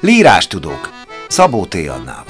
Lírástudók Szabó T. Annával.